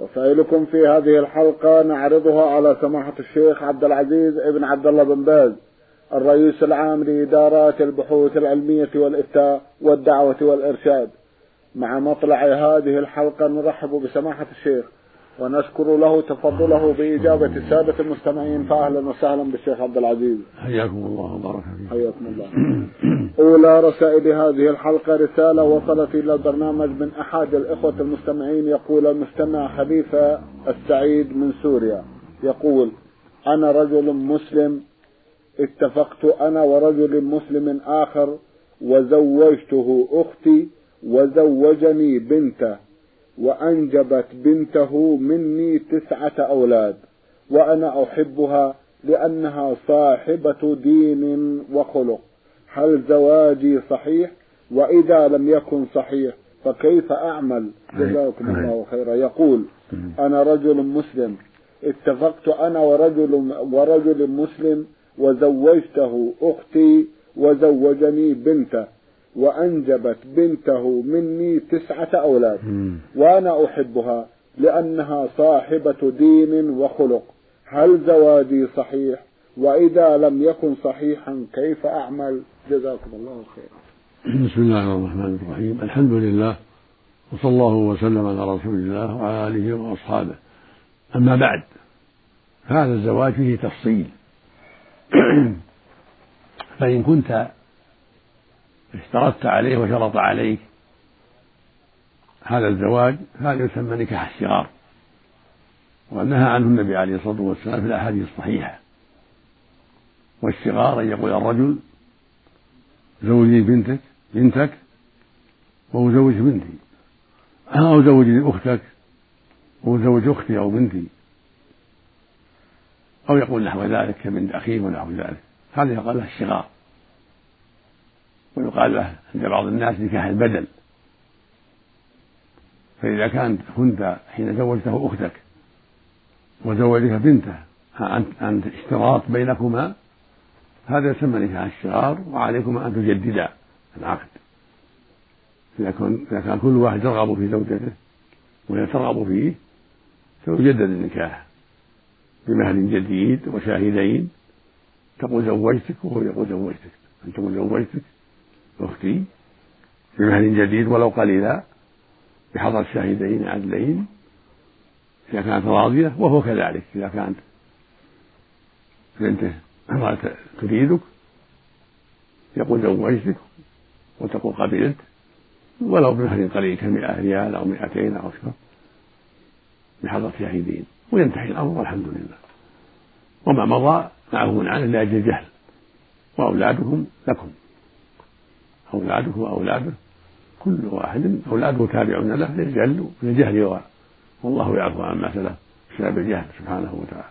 رسائلكم في هذه الحلقة نعرضها على سماحة الشيخ عبد العزيز ابن عبد الله بن باز الرئيس العام لإدارات البحوث العلمية والإفتاء والدعوة والإرشاد. مع مطلع هذه الحلقة نرحب بسماحة الشيخ. ونشكر له تفضله بإجابة السادة المستمعين فأهلا وسهلا بالشيخ عبد العزيز. حياكم الله وبارك فيكم. حياكم الله. أولى رسائل هذه الحلقة رسالة وصلت إلى البرنامج من أحد الإخوة المستمعين يقول المستمع خليفة السعيد من سوريا. يقول أنا رجل مسلم اتفقت أنا ورجل مسلم آخر وزوجته أختي وزوجني بنته. وأنجبت بنته مني تسعة أولاد وأنا أحبها لأنها صاحبة دين وخلق. هل زواجي صحيح؟ وإذا لم يكن صحيح فكيف أعمل؟ جزاكم الله خيرا. يقول أنا رجل مسلم. اتفقت أنا ورجل ورجل مسلم وزوجته أختي وزوجني بنته. وأنجبت بنته مني تسعة أولاد. وأنا أحبها لأنها صاحبة دين وخلق. هل زواجي صحيح؟ وإذا لم يكن صحيحا كيف أعمل؟ جزاكم الله خيرا. بسم الله الرحمن الرحيم. الحمد لله وصلى الله وسلم على رسول الله وعلى آله وأصحابه. أما بعد فهذا الزواج فيه تفصيل. فإن كنت اشترطت عليه وشرط عليك هذا الزواج هذا يسمى نكاح الصغار. ونهى عنه النبي عليه الصلاة والسلام في الأحاديث الصحيحة. والصغار أن يقول الرجل زوجي بنتك بنتك وأزوج بنتي. أو زوجني أختك وأزوج أختي أو بنتي. أو يقول نحو ذلك كبنت أخيه ونحو ذلك. هذا يقال له الصغار. ويقال له عند بعض الناس نكاح البدل. فإذا كانت كنت حين زوجته أختك وزوجك بنته عن اشتراط بينكما هذا يسمى نكاح الشغار وعليكما أن تجددا العقد. إذا كان إذا كان كل واحد يرغب في زوجته وهي ترغب فيه فيجدد النكاح بمهر جديد وشاهدين. تقول زوجتك وهو يقول زوجتك. أن تقول زوجتك أختي بمهر جديد ولو قليلا بحضر شاهدين عدلين إذا كانت راضية وهو كذلك إذا كانت بنته تريدك يقول زوجتك وتقول قبلت ولو بمهر قليل كمئة ريال أو مئتين أو أكثر بحضرة شاهدين وينتهي الأمر والحمد لله. وما مضى معفو عنه لأجل الجهل وأولادهم لكم. أولاده وأولاده كل واحد أولاده تابعون له للجهل للجهل والله يعفو عما سلف بسبب الجهل سبحانه وتعالى.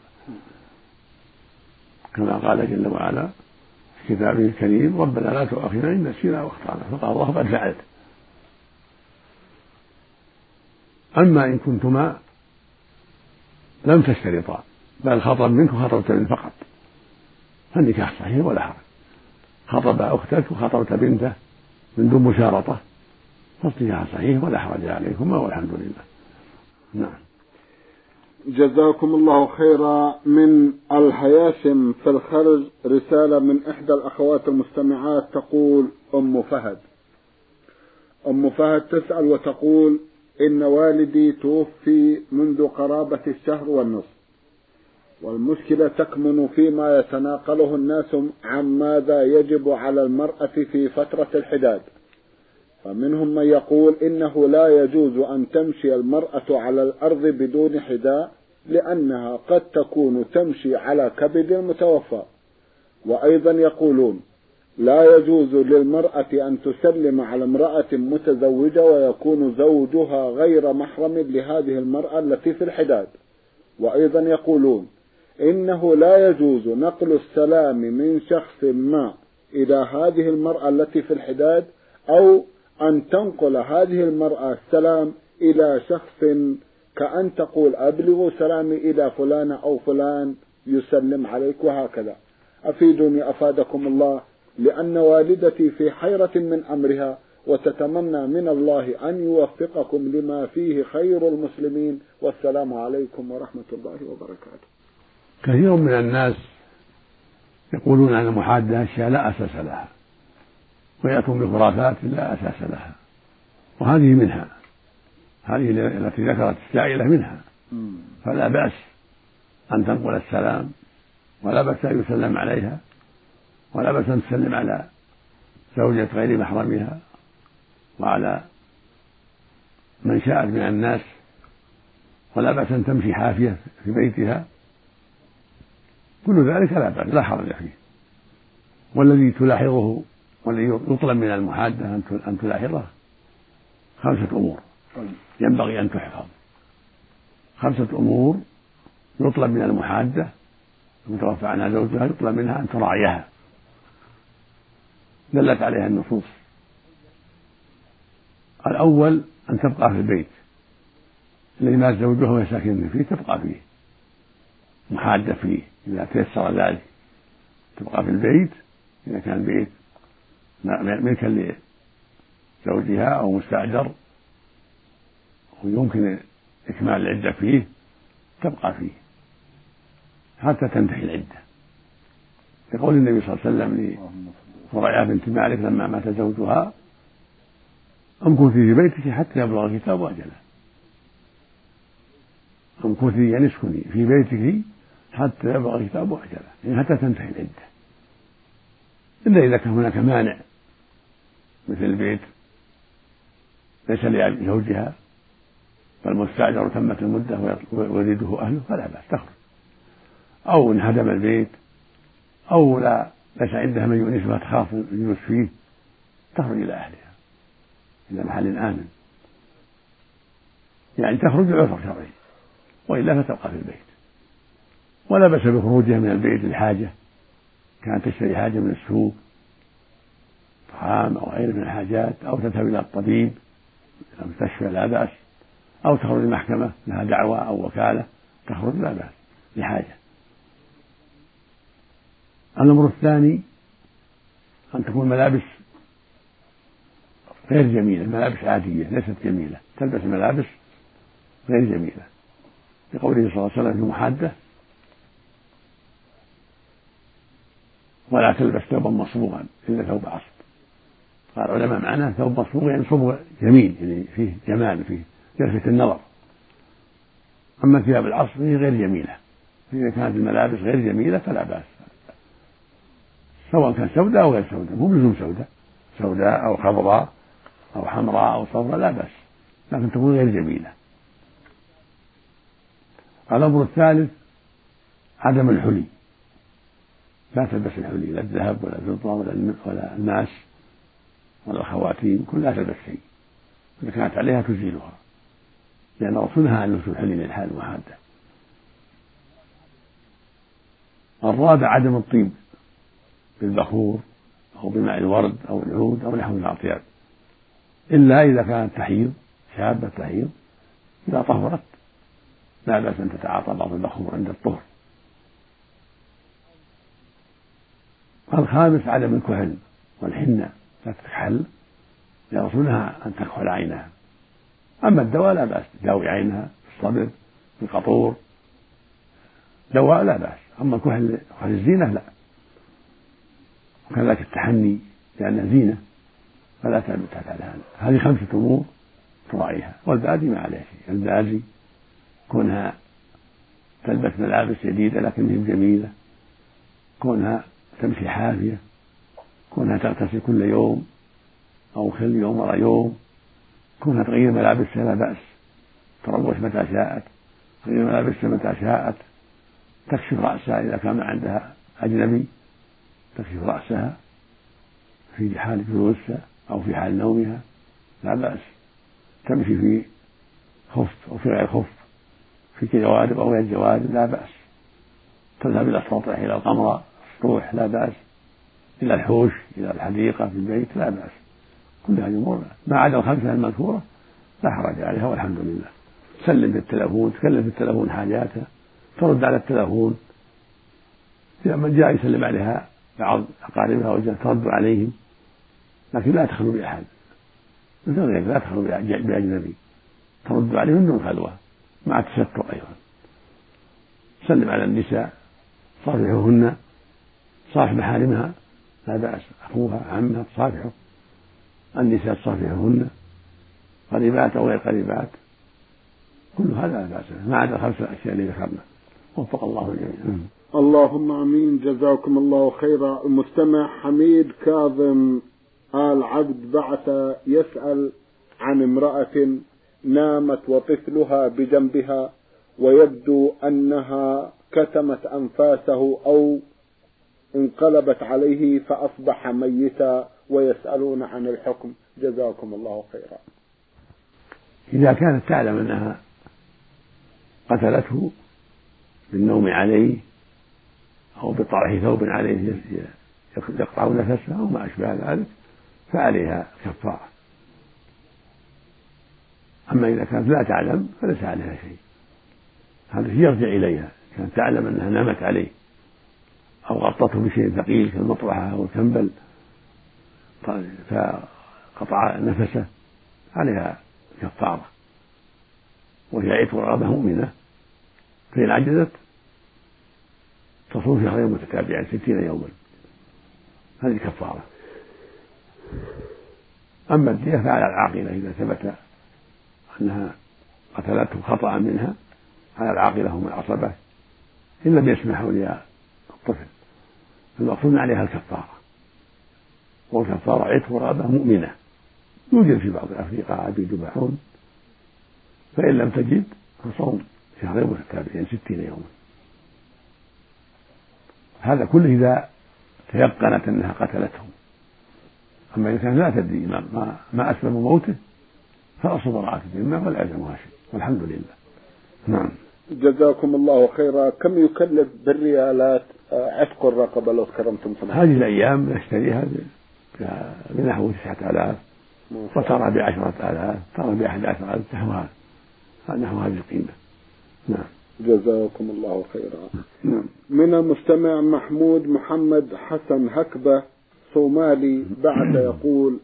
كما قال جل وعلا في كتابه الكريم ربنا لا تؤاخذنا إن نسينا واخطأنا فقال الله قد فعلت أما إن كنتما لم تشترطا بل خطب منك وخطبت منه فقط. فالنكاح صحيح ولا حرج. خطب أختك وخطبت بنته. من دون مشارطة. فالنكاح صحيح ولا حرج عليكما والحمد لله. نعم. جزاكم الله خيرا من الهياسم في الخرج. رسالة من إحدى الأخوات المستمعات تقول أم فهد. أم فهد تسأل وتقول إن والدي توفي منذ قرابة الشهر والنصف. والمشكلة تكمن فيما يتناقله الناس عن ماذا يجب على المرأة في فترة الحداد. فمنهم من يقول إنه لا يجوز أن تمشي المرأة على الأرض بدون حذاء لأنها قد تكون تمشي على كبد المتوفى وأيضا يقولون لا يجوز للمرأة أن تسلم على امرأة متزوجة ويكون زوجها غير محرم لهذه المرأة التي في الحداد. وأيضا يقولون إنه لا يجوز نقل السلام من شخص ما إلى هذه المرأة التي في الحداد أو أن تنقل هذه المرأة السلام إلى شخص كأن تقول أبلغوا سلامي إلى فلان أو فلان يسلم عليك وهكذا. أفيدوني أفادكم الله لأن والدتي في حيرة من أمرها وتتمنى من الله أن يوفقكم لما فيه خير المسلمين. والسلام عليكم ورحمة الله وبركاته. كثير من الناس يقولون أن المحادة أشياء لا أساس لها ويأتون بخرافات لا أساس لها وهذه منها هذه التي ذكرت السائلة منها. فلا بأس أن تنقل السلام ولا بأس أن يسلم عليها ولا بأس أن تسلم على زوجة غير محرمها وعلى من شاءت من الناس ولا بأس أن تمشي حافية في بيتها. كل ذلك لا بأس لا حرج فيه. والذي تلاحظه والذي يطلب من المحادة أن تلاحظه خمسة أمور. ينبغي أن تحفظ. خمسة أمور يطلب من المحادة المتوفى عنها زوجها يطلب منها أن تراعيها. دلت عليها النصوص. الأول أن تبقى في البيت. الذي مات زوجها وهي ساكنة فيه تبقى فيه. محادة فيه إذا تيسر ذلك تبقى في البيت إذا كان بيت ملكا لزوجها أو مستأجر ويمكن إكمال العدة فيه تبقى فيه حتى تنتهي العدة. يقول النبي صلى الله عليه وسلم لفريعة بنت مالك لما مات زوجها امكثي في بيتك حتى يبلغ الكتاب أجله. امكثي يعني اسكني في بيتك حتى يبلغ الكتاب أجله يعني حتى تنتهي العدة. إلا إذا كان هناك مانع مثل البيت ليس لزوجها فالمستأجر تمت المدة ويريده أهله فلا بأس تخرج. أو انهدم البيت أو لا ليس عندها من يؤنسها تخاف يونس فيه تخرج إلى أهلها إلى محل آمن. يعني تخرج لعذر شرعي وإلا فتبقى في البيت. ولا بأس بخروجها من البيت للحاجة. كانت تشتري حاجة من السوق طعام أو غيره من الحاجات أو تذهب إلى الطبيب المستشفى لا بأس أو تخرج المحكمة لها دعوة أو وكالة تخرج لا بأس لحاجة. الأمر الثاني أن تكون ملابس غير جميلة ملابس عادية ليست جميلة. تلبس ملابس غير جميلة. لقوله صلى الله عليه وسلم في محادة ولا تلبس ثوبا مصبوغا إلا ثوب عصب. قال العلماء معناه ثوب مصبوغ يعني صبغ جميل يعني فيه جمال فيه يلفت النظر. أما ثياب العصر فهي غير جميلة. فإذا كانت الملابس غير جميلة فلا بأس. سواء كان سوداء أو غير سوداء مو بلزوم سوداء. سوداء أو خضراء أو حمراء أو صفراء لا بأس لكن تكون غير جميلة. الأمر الثالث عدم الحلي. لا تلبس الحلي لا الذهب ولا الفضة ولا ولا الماس ولا الخواتيم كلها تلبس شيء. إذا كانت عليها تزيلها. لأن رسولها عن لبس الحلي للحال المحادة الرابع عدم الطيب بالبخور أو بماء الورد أو العود أو نحو من الأطياب. إلا إذا كانت تحيض شابة تحيض إذا طهرت لا بأس أن تتعاطى بعض البخور عند الطهر. الخامس عدم الكحل والحنة لا تكحل لرسولها أن تكحل عينها. أما الدواء لا بأس تداوي عينها بالصبر بالقطور دواء لا بأس. أما كحل كحل الزينة لا. وكذلك التحني لأنها زينة فلا تحت على هذا هذه خمسة أمور تراعيها والبادي ما عليه شيء. البادي كونها تلبس ملابس جديدة لكنها جميلة. كونها تمشي حافية؟ كونها تغتسل كل يوم أو كل يوم ورا يوم. كونها تغير ملابسها لا بأس. تروش متى شاءت. تغير ملابسها متى شاءت. تكشف رأسها إذا كان عندها أجنبي. تكشف رأسها في حال جلوسها أو في حال نومها. لا بأس. تمشي في خف أو في غير خف. في جوارب أو غير جوارب لا بأس. تذهب إلى السطح إلى القمر السطوح لا بأس. إلى الحوش إلى الحديقة في البيت لا بأس. كل هذه أمور ما عدا الخمسة المذكورة لا حرج عليها والحمد لله. تسلم في التلفون تكلم في التلفون حاجاتها ترد على التلفون. إذا جاء يسلم عليها بعض أقاربها وجاء ترد عليهم. لكن لا تخلو بأحد. مثل غيرك لا تخلو بأجنبي. ترد عليهم من دون خلوة مع التستر أيضا. سلم على النساء صافحوهن صافح محارمها لا بأس. أخوها عمها تصافحه النساء تصافحهن قريبات أو غير قريبات. كل هذا لا بأس ما عدا الخمسة الأشياء اللي ذكرنا. وفق الله الجميع. اللهم آمين. جزاكم الله خيرا. المستمع حميد كاظم آل عبد بعث يسأل عن امرأة نامت وطفلها بجنبها ويبدو أنها كتمت أنفاسه أو انقلبت عليه فأصبح ميتا ويسألون عن الحكم. جزاكم الله خيرا. إذا كانت تعلم أنها قتلته بالنوم عليه أو بطرح ثوب عليه يقطع نفسه أو ما أشبه ذلك فعليها كفارة. أما إذا كانت لا تعلم فليس عليها شيء. هذا يرجع إليها. كانت تعلم أنها نامت عليه. أو غطته بشيء ثقيل كالمطرحة أو الكنبل فقطع نفسه عليها كفارة وهي عتق رغبة مؤمنة فإن عجزت تصوم شهرين متتابعين ستين يوما. هذه كفارة. أما الدية فعلى العاقلة إذا ثبت أنها قتلته خطأ منها على العاقلة هم العصبة إن لم يسمح أولياء الطفل المقصود عليها الكفارة. والكفارة عتق رغبة مؤمنة. يوجد في بعض الأفريقة عبيد يذبحون. فإن لم تجد فصوم شهرين متتابعين ستين يوما. هذا كله إذا تيقنت أنها قتلته. أما إذا كان لا تدري ما, ما, أسبب موته فأصل براءة الذمة ولا يلزمها شيء. والحمد لله. نعم. جزاكم الله خيرا. كم يكلف بالريالات؟ عتق الرقبة لو كرمتم سمحت هذه الأيام نشتريها بنحو تسعة آلاف وترى بعشرة آلاف ترى بأحد عشر ألف نحو نحو هذه القيمة. نعم. جزاكم الله خيرا. نعم. من المستمع محمود محمد حسن هكبة صومالي بعد يقول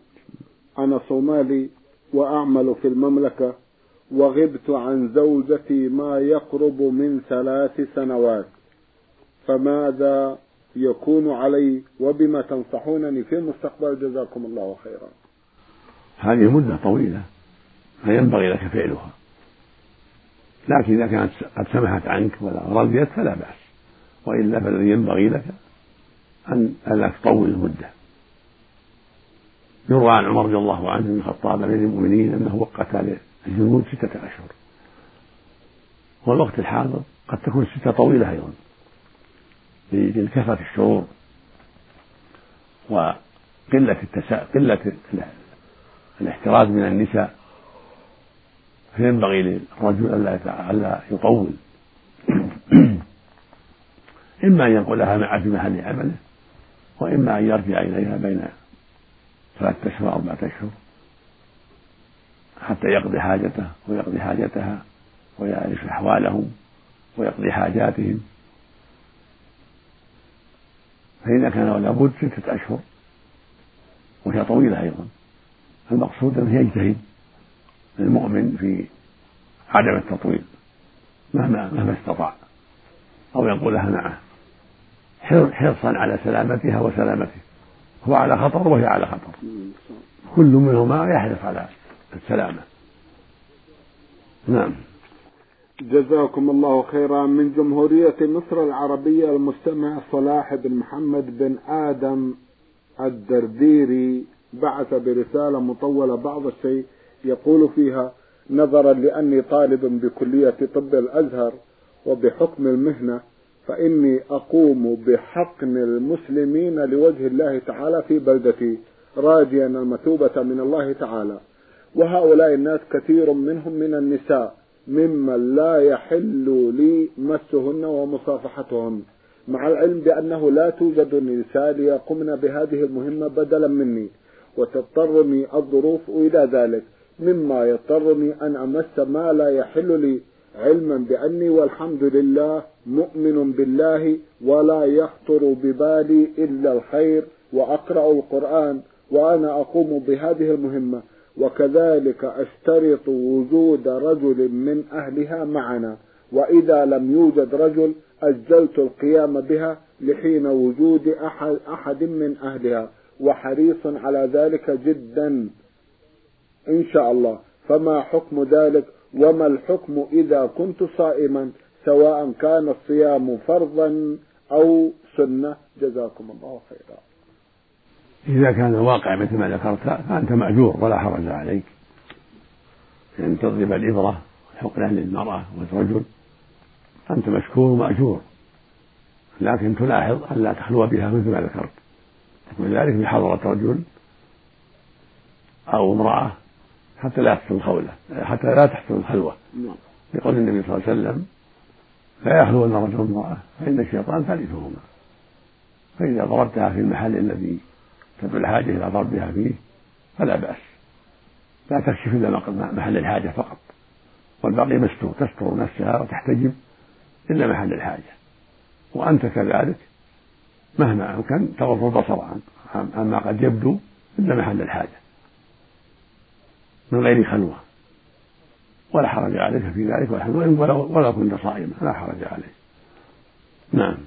أنا صومالي وأعمل في المملكة وغبت عن زوجتي ما يقرب من ثلاث سنوات فماذا يكون علي وبما تنصحونني في المستقبل؟ جزاكم الله خيرا. هذه مدة طويلة فينبغي لك فعلها. لكن إذا كانت قد سمحت عنك ولا رضيت فلا بأس وإلا فالذي ينبغي لك أن ألا تطول المدة. يروى عن عمر رضي الله عنه بن الخطاب امير المؤمنين أنه وقت للجنود ستة اشهر والوقت الحاضر قد تكون سته طويلة أيضا لكثرة الشرور وقلة التسا... قلة الاحتراز من النساء. فينبغي للرجل ألا ألا يطول. إما أن ينقلها معه في محل عمله وإما أن يرجع إليها بين ثلاثة أشهر أربعة أشهر. حتى يقضي حاجته ويقضي حاجتها ويعرف أحوالهم ويقضي حاجاتهم. فإذا كان لابد ستة أشهر وهي طويلة أيضا. المقصود أنه يجتهد المؤمن في عدم التطويل مهما مهما استطاع أو ينقلها معه حرصا على سلامتها وسلامته. هو على خطر وهي على خطر. كل منهما يحرص على السلامة. نعم. جزاكم الله خيرا. من جمهورية مصر العربية المستمع صلاح بن محمد بن آدم الدرديري بعث برسالة مطولة بعض الشيء يقول فيها نظرا لأني طالب بكلية طب الأزهر وبحكم المهنة فإني أقوم بحقن المسلمين لوجه الله تعالى في بلدتي راجيا المثوبة من الله تعالى. وهؤلاء الناس كثير منهم من النساء ممن لا يحل لي مسهن ومصافحتهن. مع العلم بأنه لا توجد نساء ليقمن بهذه المهمة بدلا مني وتضطرني الظروف إلى ذلك مما يضطرني أن أمس ما لا يحل لي علما بأني والحمد لله مؤمن بالله ولا يخطر ببالي إلا الخير وأقرأ القرآن وأنا أقوم بهذه المهمة. وكذلك أشترط وجود رجل من أهلها معنا وإذا لم يوجد رجل أجلت القيام بها لحين وجود أحد, أحد من أهلها وحريص على ذلك جدا إن شاء الله. فما حكم ذلك؟ وما الحكم إذا كنت صائما؟ سواء كان الصيام فرضا أو سنة. جزاكم الله خيرا. إذا كان الواقع مثل ما ذكرت فأنت مأجور ولا حرج عليك. أن تضرب الإبرة حقنة للمرأة والرجل أنت مشكور ومأجور. لكن تلاحظ أن لا تخلو بها مثل ما ذكرت. تكون ذلك بحضرة رجل أو امرأة حتى لا تحصل الخولة حتى لا تحصل الخلوة. يقول النبي صلى الله عليه وسلم لا يخلون رجل وامرأة فإن الشيطان ثالثهما. فإذا ضربتها في المحل الذي تدعو الحاجة إلى ضربها فيه فلا بأس. لا تكشف إلا محل الحاجة فقط. والباقي مستور تستر نفسها وتحتجب إلا محل الحاجة. وأنت كذلك مهما أمكن تغض البصر عما قد يبدو إلا محل الحاجة. من غير خلوة. ولا حرج عليك في ذلك ولو, ولو كنت صائما لا حرج عليك. نعم.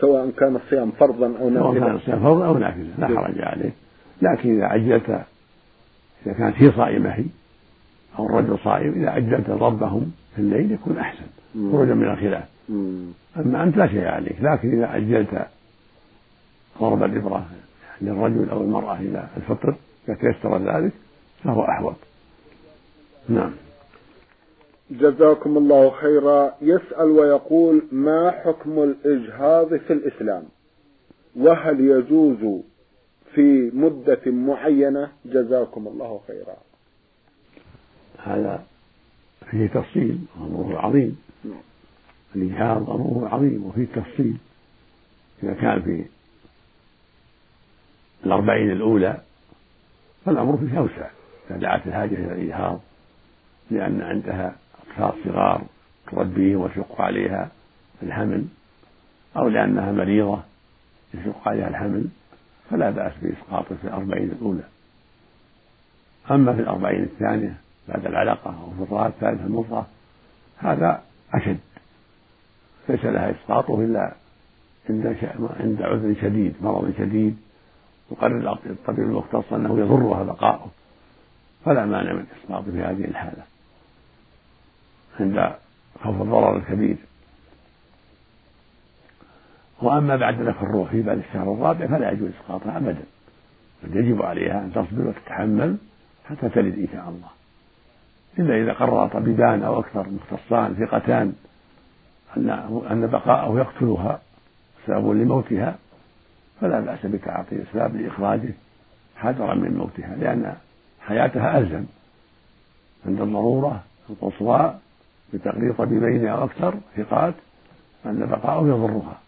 سواء كان الصيام فرضا أو نافلة سواء كان الصيام فرضا أو نافلة لا حرج عليه. لكن إذا عجلت إذا كانت هي صائمة هي أو الرجل صائم إذا عجلت ضربهم في الليل يكون أحسن خروجا من الخلاف. أما أنت لا شيء عليك. لكن إذا عجلت ضرب الإبرة للرجل أو المرأة إلى الفطر إذا تيسر ذلك فهو أحوط. نعم. جزاكم الله خيرا. يسأل ويقول ما حكم الإجهاض في الإسلام؟ وهل يجوز في مدة معينة؟ جزاكم الله خيرا. هذا فيه تفصيل أمره عظيم. الإجهاض أمره عظيم وفيه تفصيل. إذا كان في الأربعين الأولى فالأمر فيه أوسع إذا دعت الحاجة إلى الإجهاض لأن عندها صغار تربيهم وتشق عليها الحمل أو لأنها مريضة يشق عليها الحمل فلا بأس بإسقاطه في الأربعين الأولى. أما في الأربعين الثانية بعد العلقة أو في الفترات الثالثة المضغة هذا أشد. ليس لها إسقاطه إلا عند عند عذر شديد مرض شديد يقرر الطبيب المختص أنه يضرها بقاؤه فلا مانع من إسقاطه في هذه الحالة. عند خوف الضرر الكبير. وأما بعد نفخ الروح في بعد الشهر الرابع فلا يجوز إسقاطها أبدا. بل يجب عليها أن تصبر وتتحمل حتى تلد إن شاء الله. إلا إذا قرر طبيبان أو أكثر مختصان ثقتان أن أن بقاءه يقتلها سبب لموتها فلا بأس بتعاطي أسباب لإخراجه حذرا من موتها لأن حياتها ألزم. عند الضرورة القصوى بتقرير طبيبين أو أكثر ثقات أن بقاءه يضرها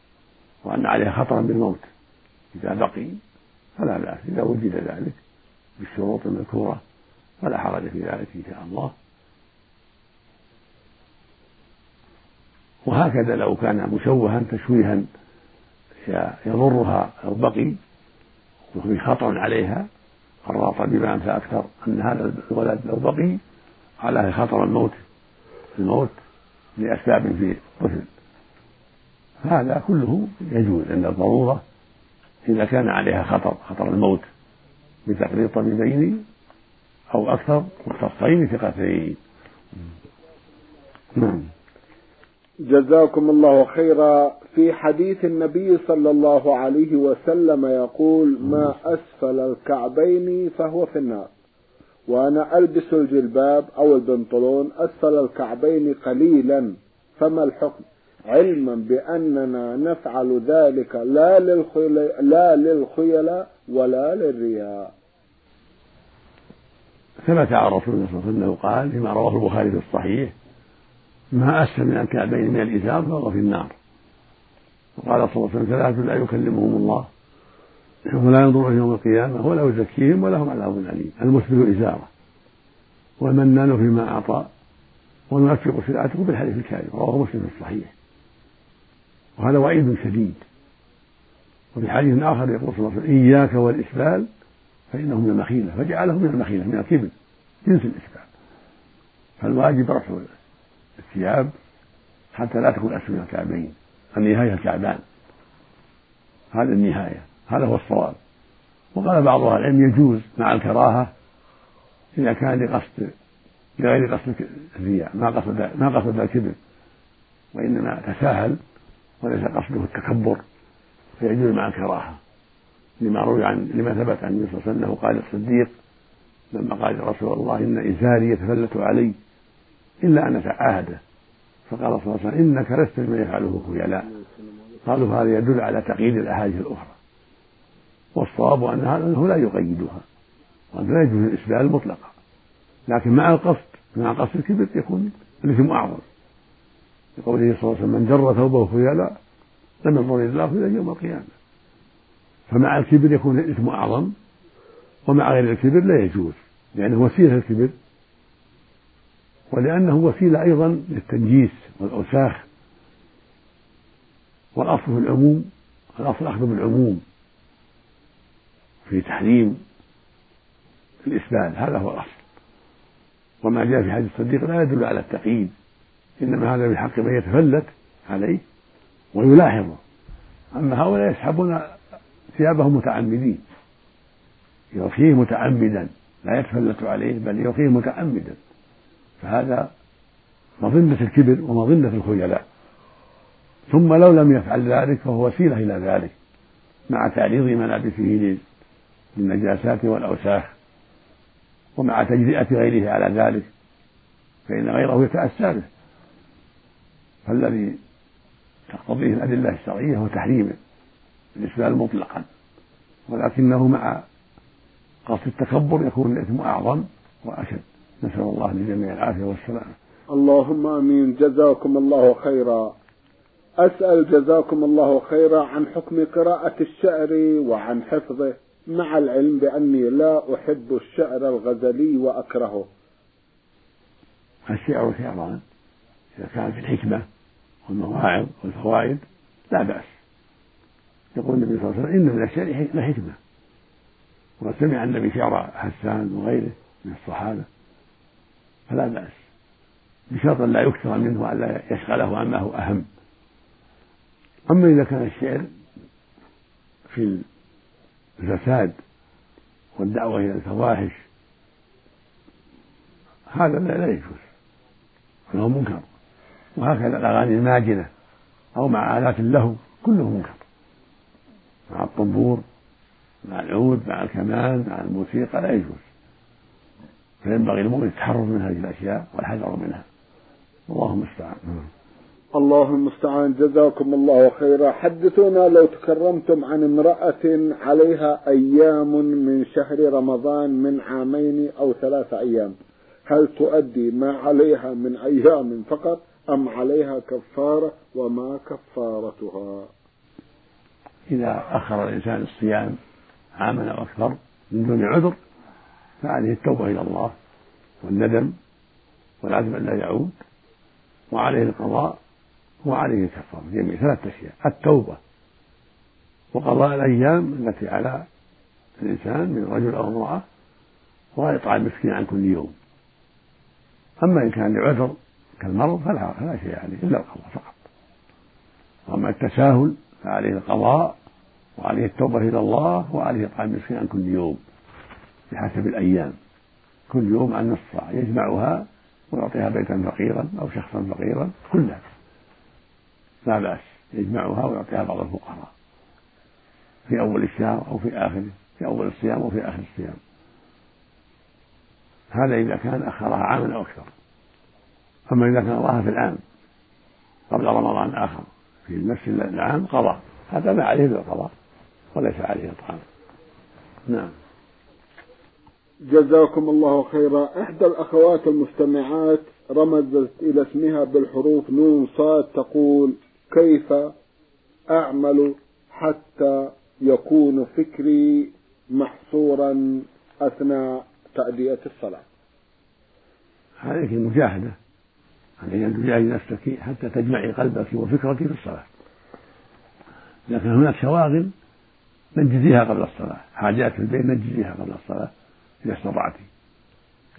وأن عليها خطرا بالموت. إذا بقي فلا بأس إذا وجد ذلك بالشروط المذكورة فلا حرج في ذلك إن شاء الله. وهكذا لو كان مشوها تشويها يضرها أو بقي وفي خطر عليها قرر طبيبان فأكثر أن هذا الولد لو بقي عليه خطر الموت. الموت لأسباب في الطفل. هذا كله يجوز عند الضرورة إذا كان عليها خطر خطر الموت بتقرير طبيبين أو أكثر مختصين ثقتين نعم. جزاكم الله خيرا. في حديث النبي صلى الله عليه وسلم يقول ما أسفل الكعبين فهو في النار. وأنا ألبس الجلباب أو البنطلون أسفل الكعبين قليلا فما الحكم؟ علما بأننا نفعل ذلك لا للخيلاء لا للخيلاء ولا للرياء. ثبت عن رسول الله صلى الله عليه وسلم قال فيما رواه البخاري في الصحيح ما أسفل من الكعبين من الإزار فهو في النار. وقال صلى الله عليه وسلم ثلاثة لا يكلمهم الله. ولا ينظر يوم القيامة ولا يزكيهم ولهم عذاب أليم. المسبل إزارة. والمنان فيما أعطى والمنفق سلعته بالحديث الكاذب رواه مسلم في الصحيح. وهذا وعيد شديد. وفي حديث آخر يقول صلى الله عليه وسلم إياك والإسبال فإنه من المخيلة فجعله من المخيلة من الكبر جنس الإسبال. فالواجب رفع الثياب حتى لا تكون أسفل الكعبين النهاية الكعبان هذه النهاية. هذا هو الصواب. وقال بعض أهل العلم يجوز مع الكراهة إذا كان لقصد لغير قصد الرياء ما قصد ما قصد الكبر. وإنما تساهل وليس قصده التكبر. فيجوز مع الكراهة. لما روي عن لما ثبت عن النبي صلى الله عليه وسلم أنه قال الصديق لما قال يا رسول الله إن إزاري يتفلت علي إلا أن اتعاهده فقال صلى الله عليه وسلم إنك لست مما يفعله خيلاء. قالوا هذا يدل على تقييد الأحاديث الأخرى. والصواب أن هذا أنه لا يقيدها وأنه لا يجوز الاسبال مطلقا لكن مع القصد مع قصد الكبر يكون الاثم أعظم. لقوله صلى الله عليه وسلم من جر ثوبه خيلاء لم ينظر الله إلى يوم القيامة. فمع الكبر يكون الاثم أعظم ومع غير الكبر لا يجوز لأنه وسيلة الكبر ولأنه وسيلة أيضا للتنجيس والأوساخ. والأصل في العموم الأصل الاخذ بالعموم. في تحريم الإسبال هذا هو الأصل. وما جاء في حديث الصديق لا يدل على التقييد إنما هذا بحق من يتفلت عليه ويلاحظه. أما هؤلاء يسحبون ثيابهم متعمدين يرخيه متعمدا لا يتفلت عليه بل يرخيه متعمدا. فهذا مظنة الكبر ومظنة الخيلاء ثم لو لم يفعل ذلك فهو وسيلة إلى ذلك مع تعريض ملابسه للنجاسات والأوساخ. ومع تجزئة غيره على ذلك فإن غيره يتأسى به. فالذي تقتضيه الأدلة الشرعية هو تحريمه الإسبال مطلقا. ولكنه مع قصد التكبر يكون الإثم أعظم وأشد. نسأل الله للجميع العافية والسلامة. اللهم آمين. جزاكم الله خيرا. أسأل جزاكم الله خيرا عن حكم قراءة الشعر وعن حفظه. مع العلم بأني لا أحب الشعر الغزلي وأكرهه. الشعر شعران إذا كان في الحكمة والمواعظ والفوائد لا بأس. يقول النبي صلى الله عليه وسلم ان من الشعر لحكمه وقد سمع النبي شعر حسان وغيره من الصحابة فلا بأس. بشرط لا يكثر منه وألا يشغله عما هو أهم. أما إذا كان الشعر في الفساد والدعوة إلى الفواحش. هذا لا يجوز. فهو منكر. وهكذا الأغاني الماجنة أو مع آلات اللهو كله منكر. مع الطنبور مع العود مع الكمان مع الموسيقى لا يجوز. فينبغي المؤمن التحرر من هذه الأشياء والحذر منها. والله المستعان. الله المستعان. جزاكم الله خيرا. حدثونا لو تكرمتم عن امرأة عليها أيام من شهر رمضان من عامين أو ثلاثة أيام. هل تؤدي ما عليها من أيام فقط أم عليها كفارة وما كفارتها؟ إذا أخر الإنسان الصيام عاما أو أكثر من دون عذر فعليه التوبة إلى الله والندم والعزم أن لا يعود وعليه القضاء وعليه الكفارة جميع ثلاثة أشياء. التوبة. وقضاء الأيام التي على الإنسان من رجل أو امرأة وإطعام مسكين عن كل يوم. أما إن كان لعذر كالمرض فلا فلا شيء عليه إلا القضاء فقط. وأما التساهل فعليه القضاء وعليه التوبة إلى الله وعليه إطعام مسكين عن كل يوم بحسب الأيام. كل يوم عن نصف يجمعها ويعطيها بيتا فقيرا أو شخصا فقيرا كلها. لا بأس يجمعها ويعطيها بعض الفقراء في أول الشهر أو في آخره في أول الصيام وفي آخر الصيام. هذا إذا كان أخرها عاما أو أكثر. أما إذا كان الله في العام قبل رمضان آخر في نفس العام قضى هذا ما عليه بالقضاء وليس عليه إطعام. نعم. جزاكم الله خيرا. إحدى الأخوات المستمعات رمزت إلى اسمها بالحروف نون صاد تقول كيف أعمل حتى يكون فكري محصورا أثناء تأدية الصلاة؟ عليك المجاهدة عليك أن تجاهدي نفسك حتى تجمعي قلبك وفكرك في الصلاة. لكن هناك شواغل نجزيها قبل الصلاة. حاجات في البيت نجزيها قبل الصلاة إذا استطعت.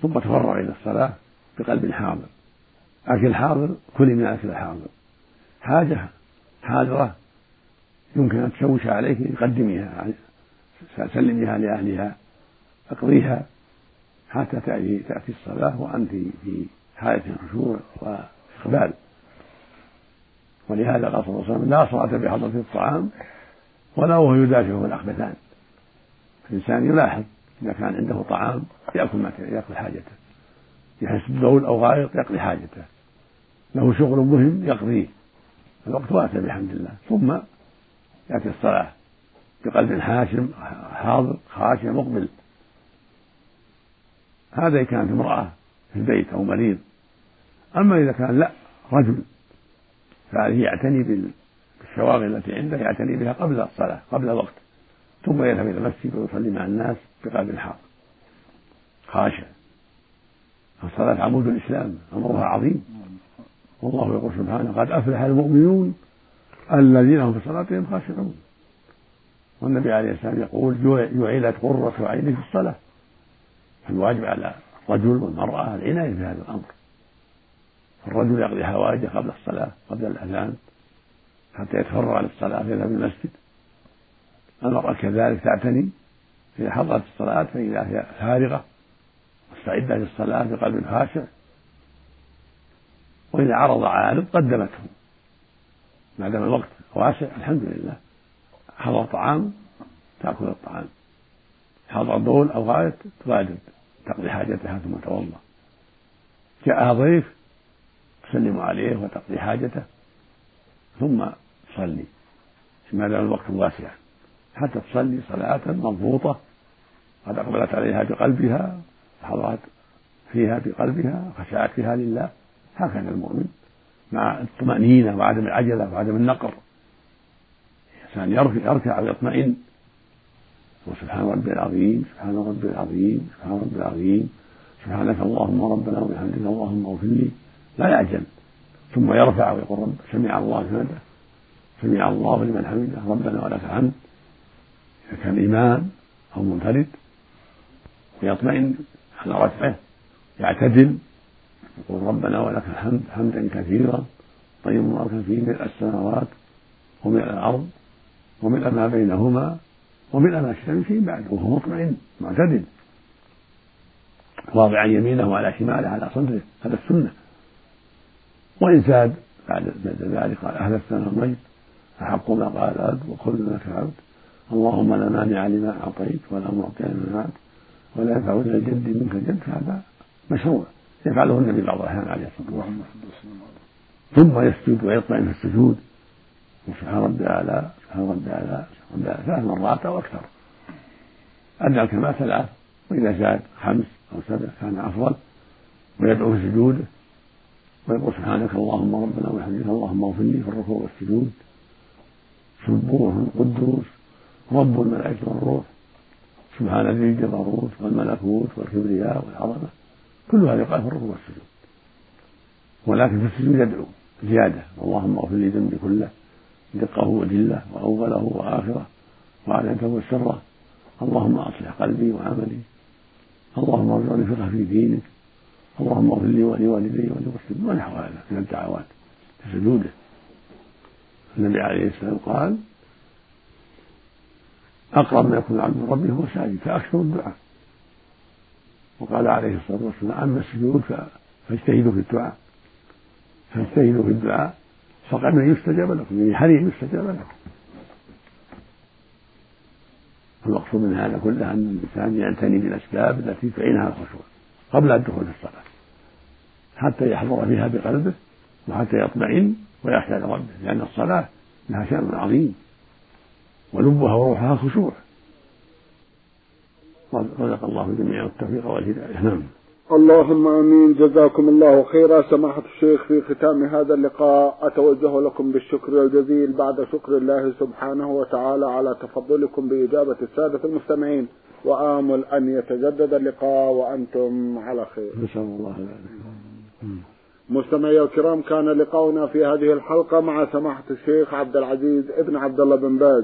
ثم تفرغ إلى الصلاة بقلب حاضر. أكل حاضر كلي من أكل الحاضر حاجة حاضرة يمكن أن تشوش عليك قدميها سلميها لأهلها أقضيها حتى تأتي تأتي الصلاة وأنت في حالة خشوع وإقبال. ولهذا قال صلى الله عليه وسلم لا صلاة بحضرة الطعام ولا وهو يدافعه الأخبثان الإنسان يلاحظ إذا كان عنده طعام يأكل ما يأكل حاجته. يحس ببول أو غائط يقضي حاجته. له شغل مهم يقضيه. الوقت واسع بحمد الله. ثم يأتي الصلاة بقلب حاشم حاضر خاشع مقبل. هذا إذا كانت امرأة في البيت أو مريض. أما إذا كان لا رجل. فعليه يعتني بالشواغل التي عنده يعتني بها قبل الصلاة قبل الوقت. ثم يذهب إلى المسجد ويصلي مع الناس بقلب حاضر. خاشع. الصلاة عمود الإسلام أمرها عظيم. والله يقول سبحانه قد أفلح المؤمنون الذين هم في صلاتهم خاشعون. والنبي عليه السلام يقول جعلت قرة عيني في الصلاة. فالواجب على الرجل والمرأة العناية بهذا الأمر. الرجل يقضي حوائجه قبل الصلاة قبل الأذان حتى يتفرغ للصلاة فيذهب المسجد. المرأة كذلك تعتني إذا حضرت الصلاة فإذا هي فارغة مستعدة للصلاة بقلب خاشع وإذا عرض عارض قدمته. ما دام الوقت واسع الحمد لله. حضر طعام تأكل الطعام. حضر بول أو غائط تغادر تقضي حاجتها ثم توضأ. جاءها ضيف تسلم عليه وتقضي حاجته ثم تصلي ما دام الوقت واسعا حتى تصلي صلاة مضبوطة. قد أقبلت عليها بقلبها حضرت فيها بقلبها خشعت فيها لله. هكذا المؤمن مع الطمأنينة وعدم العجلة وعدم النقر. الإنسان يركع ويطمئن. وسبحان ربي العظيم سبحان ربي العظيم سبحان ربي العظيم. سبحانك اللهم ربنا وبحمدك اللهم اغفر لي. لا يعجل. ثم يرفع ويقول رب سمع الله حمده. سمع الله لمن حمده. ربنا ولك الحمد. إذا كان إمام أو منفرد ويطمئن على رفعه يعتدل يقول ربنا ولك الحمد حمدا كثيرا طيب مباركا فيه ملء السماوات وملء الأرض وملء ما بينهما وملء ما شئت فيه بعد وهو مطمئن معتدل. واضعا يمينه على شماله على صدره هذا السنة. وإن زاد بعد ذلك قال أهل السنة الميت أحق ما قال العبد وكل لك عبد اللهم لا مانع لما أعطيت ولا معطي لما أعطيت ولا ينفع ذا الجد منك الجد فهذا مشروع. يفعله النبي بعض الأحيان عليه الصلاة والسلام. ثم يسجد ويطمئن في السجود. وسبحان ربي الأعلى سبحان ربي الأعلى سبحان ربي الأعلى ثلاث مرات أو أكثر. أدنى الكمال ثلاث. وإذا زاد خمس أو سبع كان أفضل. ويدعو في سجوده ويقول سبحانك اللهم ربنا وبحمدك اللهم اغفر لي في الركوع والسجود. سبوح قدوس رب الملائكة والروح. سبحان ذي الجبروت والملكوت والكبرياء والعظمة. كل هذا يقال في الركوع والسجود. ولكن في السجود يدعو زيادة. اللهم اغفر لي ذنبي كله دقه وجله وأوله وآخره وعلانته وسره اللهم أصلح قلبي وعملي. اللهم ارزقني فقه في دينك. اللهم اغفر لي ولوالدي وللمسلمين ونحو هذا من الدعوات في سجوده النبي عليه السلام قال أقرب ما يكون العبد من ربه هو ساجد فأكثر الدعاء. وقال عليه الصلاة والسلام أما السجود فاجتهدوا في الدعاء. فاجتهدوا في الدعاء. فقد يستجاب لكم يعني حري يستجاب لكم؟ المقصود من هذا كله أن الإنسان يعتني بالأسباب التي تعينها الخشوع قبل الدخول في الصلاة. حتى يحضر فيها بقلبه وحتى يطمئن ويخشى لربه لأن الصلاة لها شأن عظيم. ولبها وروحها خشوع. رزق الله الجميع التوفيق والهداية. نعم. اللهم آمين. جزاكم الله خيرا. سماحة الشيخ في ختام هذا اللقاء أتوجه لكم بالشكر الجزيل بعد شكر الله سبحانه وتعالى على تفضلكم بإجابة السادة المستمعين. وآمل أن يتجدد اللقاء وأنتم على خير. نسأل الله مستمعي الكرام كان لقاؤنا في هذه الحلقة مع سماحة الشيخ عبد العزيز ابن عبد الله بن باز.